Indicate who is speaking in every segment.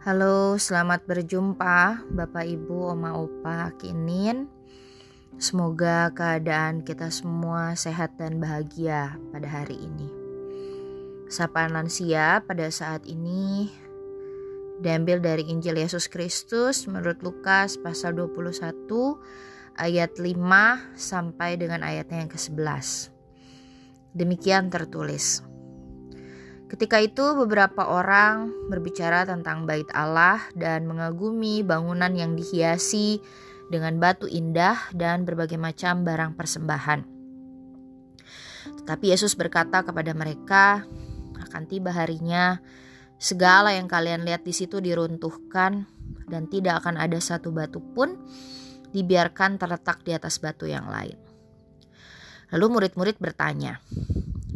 Speaker 1: Halo, selamat berjumpa Bapak Ibu, Oma Opa, Kinin. Semoga keadaan kita semua sehat dan bahagia pada hari ini. Sapaan lansia pada saat ini diambil dari Injil Yesus Kristus menurut Lukas pasal 21 ayat 5 sampai dengan ayatnya yang ke-11. Demikian tertulis. Ketika itu beberapa orang berbicara tentang bait Allah dan mengagumi bangunan yang dihiasi dengan batu indah dan berbagai macam barang persembahan. Tetapi Yesus berkata kepada mereka, akan tiba harinya segala yang kalian lihat di situ diruntuhkan dan tidak akan ada satu batu pun dibiarkan terletak di atas batu yang lain. Lalu murid-murid bertanya,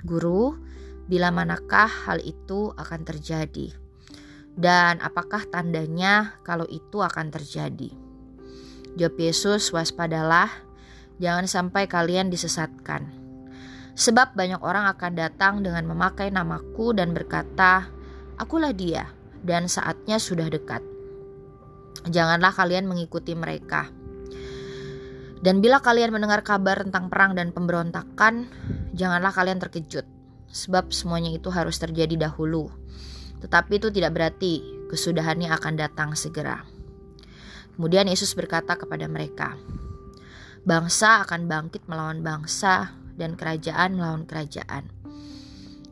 Speaker 1: "Guru, Bila manakah hal itu akan terjadi? Dan apakah tandanya kalau itu akan terjadi? Jawab Yesus, waspadalah, jangan sampai kalian disesatkan. Sebab banyak orang akan datang dengan memakai namaku dan berkata, Akulah dia, dan saatnya sudah dekat. Janganlah kalian mengikuti mereka. Dan bila kalian mendengar kabar tentang perang dan pemberontakan, janganlah kalian terkejut sebab semuanya itu harus terjadi dahulu. Tetapi itu tidak berarti kesudahannya akan datang segera. Kemudian Yesus berkata kepada mereka, "Bangsa akan bangkit melawan bangsa, dan kerajaan melawan kerajaan.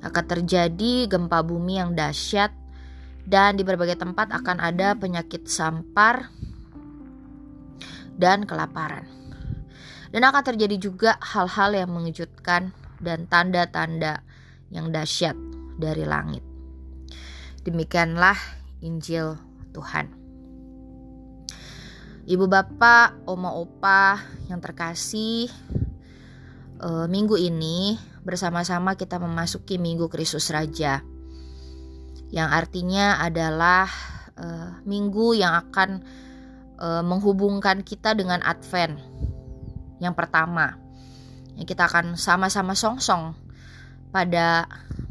Speaker 1: Akan terjadi gempa bumi yang dahsyat, dan di berbagai tempat akan ada penyakit sampar dan kelaparan. Dan akan terjadi juga hal-hal yang mengejutkan dan tanda-tanda yang dahsyat dari langit. Demikianlah Injil Tuhan. Ibu bapak, oma opa yang terkasih, uh, minggu ini bersama-sama kita memasuki Minggu Kristus Raja, yang artinya adalah uh, minggu yang akan uh, menghubungkan kita dengan Advent yang pertama. Yang kita akan sama-sama songsong pada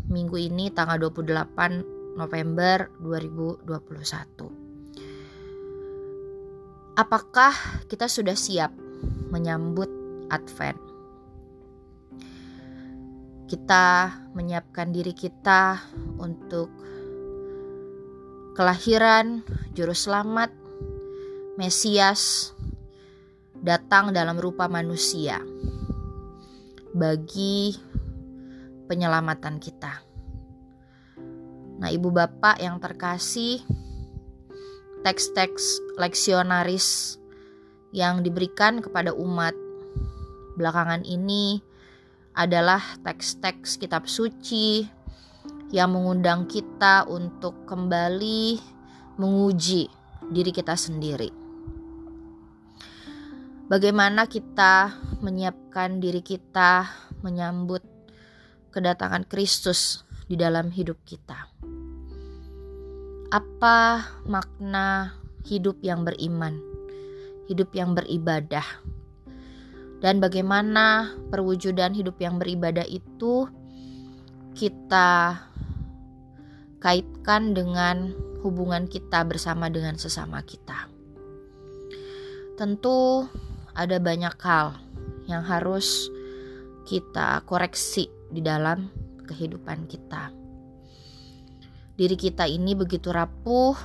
Speaker 1: minggu ini tanggal 28 November 2021. Apakah kita sudah siap menyambut Advent? Kita menyiapkan diri kita untuk kelahiran juru selamat Mesias datang dalam rupa manusia bagi penyelamatan kita. Nah, ibu bapak yang terkasih, teks-teks leksionaris yang diberikan kepada umat belakangan ini adalah teks-teks kitab suci yang mengundang kita untuk kembali menguji diri kita sendiri. Bagaimana kita menyiapkan diri kita menyambut kedatangan Kristus di dalam hidup kita. Apa makna hidup yang beriman, hidup yang beribadah, dan bagaimana perwujudan hidup yang beribadah itu kita kaitkan dengan hubungan kita bersama dengan sesama kita. Tentu ada banyak hal yang harus kita koreksi di dalam kehidupan kita. Diri kita ini begitu rapuh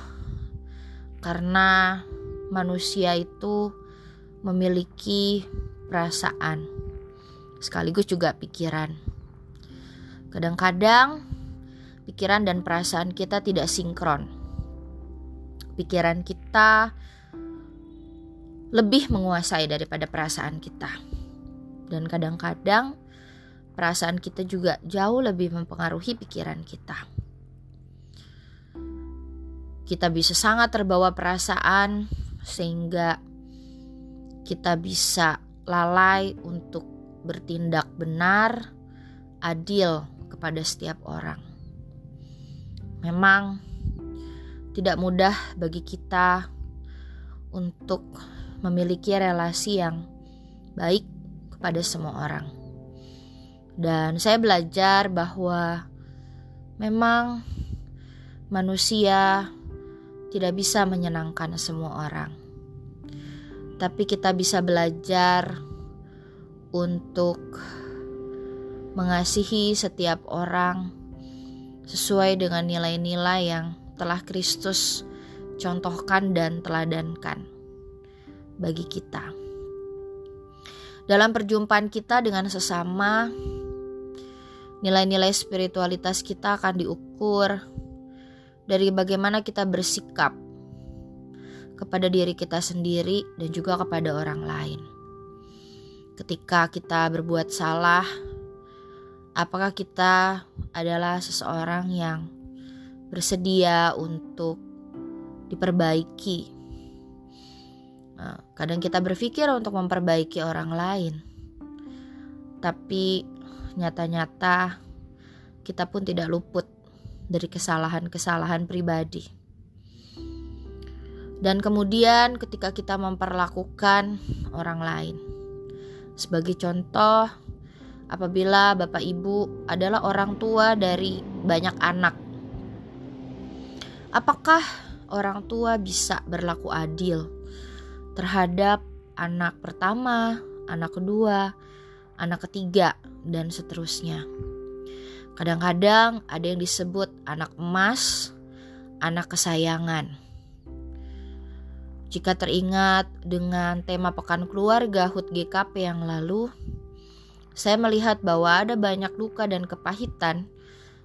Speaker 1: karena manusia itu memiliki perasaan sekaligus juga pikiran. Kadang-kadang pikiran dan perasaan kita tidak sinkron. Pikiran kita lebih menguasai daripada perasaan kita. Dan kadang-kadang perasaan kita juga jauh lebih mempengaruhi pikiran kita. Kita bisa sangat terbawa perasaan sehingga kita bisa lalai untuk bertindak benar, adil kepada setiap orang. Memang tidak mudah bagi kita untuk memiliki relasi yang baik kepada semua orang. Dan saya belajar bahwa memang manusia tidak bisa menyenangkan semua orang. Tapi kita bisa belajar untuk mengasihi setiap orang sesuai dengan nilai-nilai yang telah Kristus contohkan dan teladankan bagi kita. Dalam perjumpaan kita dengan sesama, nilai-nilai spiritualitas kita akan diukur dari bagaimana kita bersikap kepada diri kita sendiri dan juga kepada orang lain. Ketika kita berbuat salah, apakah kita adalah seseorang yang bersedia untuk diperbaiki? Nah, kadang kita berpikir untuk memperbaiki orang lain, tapi nyata-nyata kita pun tidak luput dari kesalahan-kesalahan pribadi. Dan kemudian, ketika kita memperlakukan orang lain, sebagai contoh, apabila bapak ibu adalah orang tua dari banyak anak, apakah orang tua bisa berlaku adil terhadap anak pertama, anak kedua, anak ketiga, dan seterusnya? Kadang-kadang ada yang disebut anak emas, anak kesayangan. Jika teringat dengan tema Pekan Keluarga HUT GKP yang lalu, saya melihat bahwa ada banyak luka dan kepahitan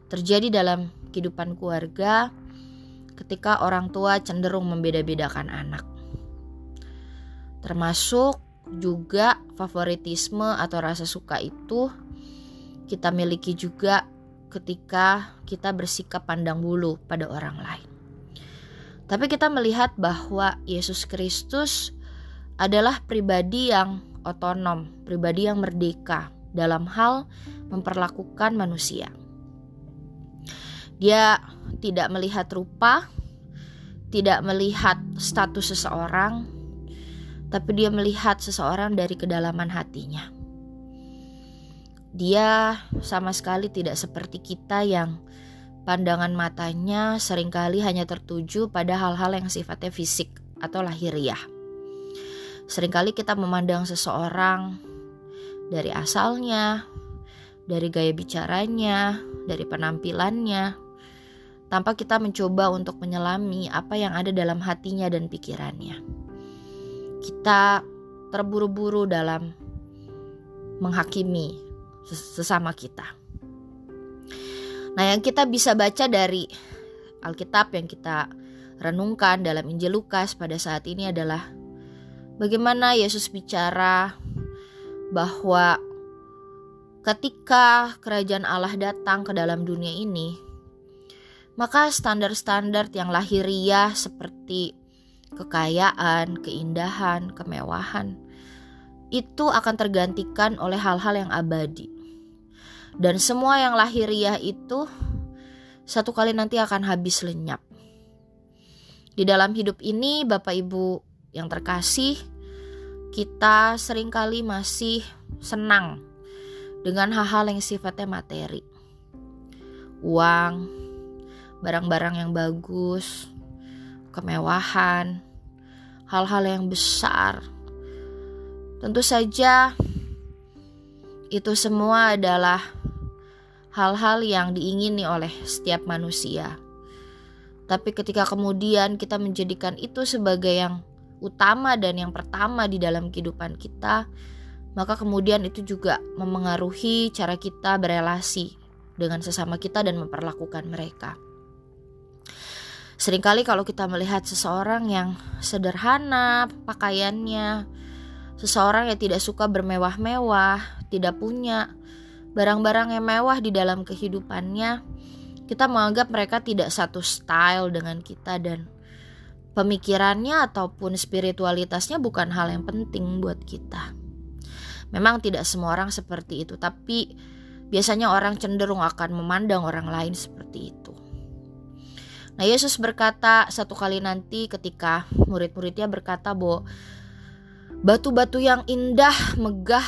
Speaker 1: terjadi dalam kehidupan keluarga ketika orang tua cenderung membeda-bedakan anak. Termasuk juga favoritisme atau rasa suka itu kita miliki juga ketika kita bersikap pandang bulu pada orang lain. Tapi kita melihat bahwa Yesus Kristus adalah pribadi yang otonom, pribadi yang merdeka dalam hal memperlakukan manusia. Dia tidak melihat rupa, tidak melihat status seseorang, tapi dia melihat seseorang dari kedalaman hatinya. Dia sama sekali tidak seperti kita yang pandangan matanya sering kali hanya tertuju pada hal-hal yang sifatnya fisik atau lahiriah. Seringkali kita memandang seseorang dari asalnya, dari gaya bicaranya, dari penampilannya, tanpa kita mencoba untuk menyelami apa yang ada dalam hatinya dan pikirannya. Kita terburu-buru dalam menghakimi sesama kita. Nah, yang kita bisa baca dari Alkitab yang kita renungkan dalam Injil Lukas pada saat ini adalah bagaimana Yesus bicara bahwa ketika kerajaan Allah datang ke dalam dunia ini, maka standar-standar yang lahiriah seperti kekayaan, keindahan, kemewahan itu akan tergantikan oleh hal-hal yang abadi. Dan semua yang lahiriah itu satu kali nanti akan habis lenyap. Di dalam hidup ini, Bapak Ibu yang terkasih, kita sering kali masih senang dengan hal-hal yang sifatnya materi. Uang, barang-barang yang bagus, kemewahan, hal-hal yang besar. Tentu saja itu semua adalah hal-hal yang diingini oleh setiap manusia. Tapi ketika kemudian kita menjadikan itu sebagai yang utama dan yang pertama di dalam kehidupan kita, maka kemudian itu juga memengaruhi cara kita berelasi dengan sesama kita dan memperlakukan mereka. Seringkali kalau kita melihat seseorang yang sederhana pakaiannya, seseorang yang tidak suka bermewah-mewah, tidak punya barang-barang yang mewah di dalam kehidupannya, kita menganggap mereka tidak satu style dengan kita dan pemikirannya ataupun spiritualitasnya bukan hal yang penting buat kita. Memang tidak semua orang seperti itu, tapi biasanya orang cenderung akan memandang orang lain seperti itu. Nah, Yesus berkata satu kali nanti ketika murid-muridnya berkata bahwa batu-batu yang indah, megah,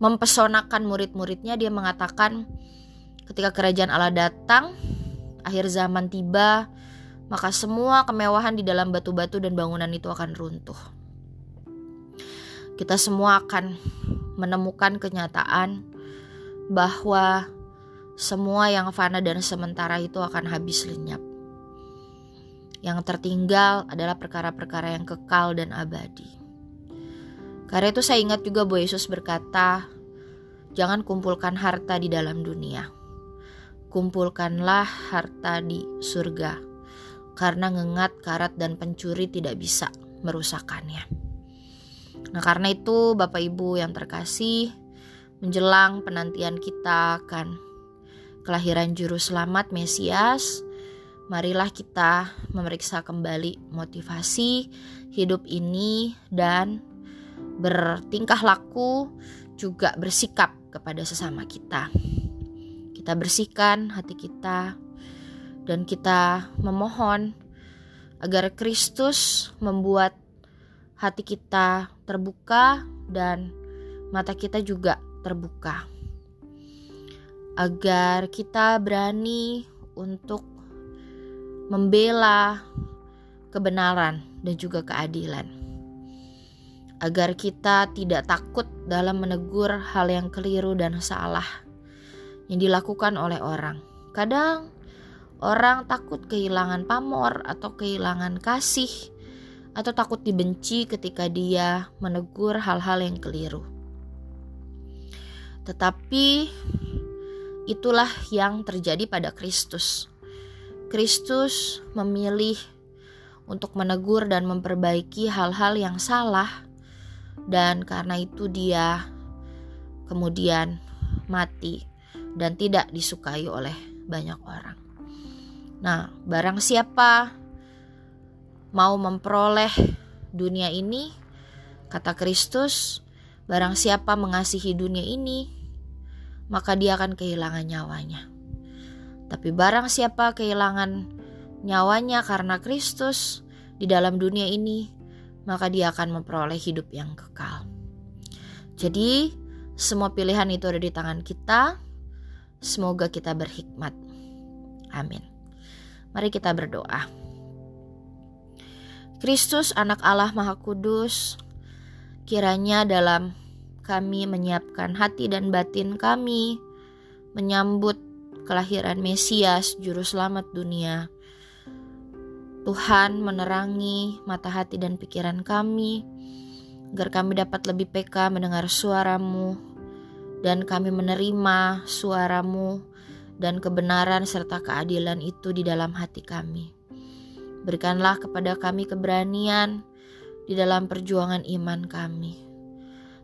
Speaker 1: mempesonakan murid-muridnya dia mengatakan ketika kerajaan Allah datang akhir zaman tiba maka semua kemewahan di dalam batu-batu dan bangunan itu akan runtuh. Kita semua akan menemukan kenyataan bahwa semua yang fana dan sementara itu akan habis lenyap. Yang tertinggal adalah perkara-perkara yang kekal dan abadi. Karena itu saya ingat juga bahwa Yesus berkata, jangan kumpulkan harta di dalam dunia. Kumpulkanlah harta di surga. Karena ngengat, karat, dan pencuri tidak bisa merusakannya. Nah karena itu Bapak Ibu yang terkasih, menjelang penantian kita akan kelahiran juru selamat Mesias, marilah kita memeriksa kembali motivasi hidup ini dan bertingkah laku juga bersikap kepada sesama kita. Kita bersihkan hati kita dan kita memohon agar Kristus membuat hati kita terbuka dan mata kita juga terbuka agar kita berani untuk membela kebenaran dan juga keadilan. Agar kita tidak takut dalam menegur hal yang keliru dan salah yang dilakukan oleh orang. Kadang orang takut kehilangan pamor atau kehilangan kasih atau takut dibenci ketika dia menegur hal-hal yang keliru. Tetapi Itulah yang terjadi pada Kristus. Kristus memilih untuk menegur dan memperbaiki hal-hal yang salah, dan karena itu Dia kemudian mati dan tidak disukai oleh banyak orang. Nah, barang siapa mau memperoleh dunia ini, kata Kristus, barang siapa mengasihi dunia ini, maka dia akan kehilangan nyawanya. Tapi barang siapa kehilangan nyawanya karena Kristus di dalam dunia ini, maka dia akan memperoleh hidup yang kekal. Jadi, semua pilihan itu ada di tangan kita. Semoga kita berhikmat. Amin. Mari kita berdoa. Kristus, Anak Allah Maha Kudus, kiranya dalam kami menyiapkan hati dan batin kami menyambut kelahiran Mesias, Juru Selamat dunia. Tuhan menerangi mata hati dan pikiran kami, agar kami dapat lebih peka mendengar suaramu, dan kami menerima suaramu dan kebenaran serta keadilan itu di dalam hati kami. Berikanlah kepada kami keberanian di dalam perjuangan iman kami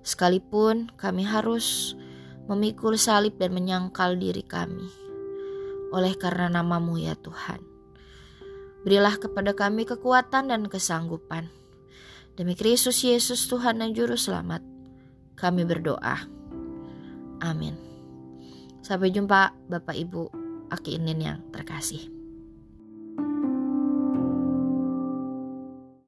Speaker 1: sekalipun kami harus memikul salib dan menyangkal diri kami. Oleh karena namamu ya Tuhan. Berilah kepada kami kekuatan dan kesanggupan. Demi Kristus Yesus Tuhan dan Juru Selamat, kami berdoa. Amin. Sampai jumpa Bapak Ibu Aki Inin yang terkasih.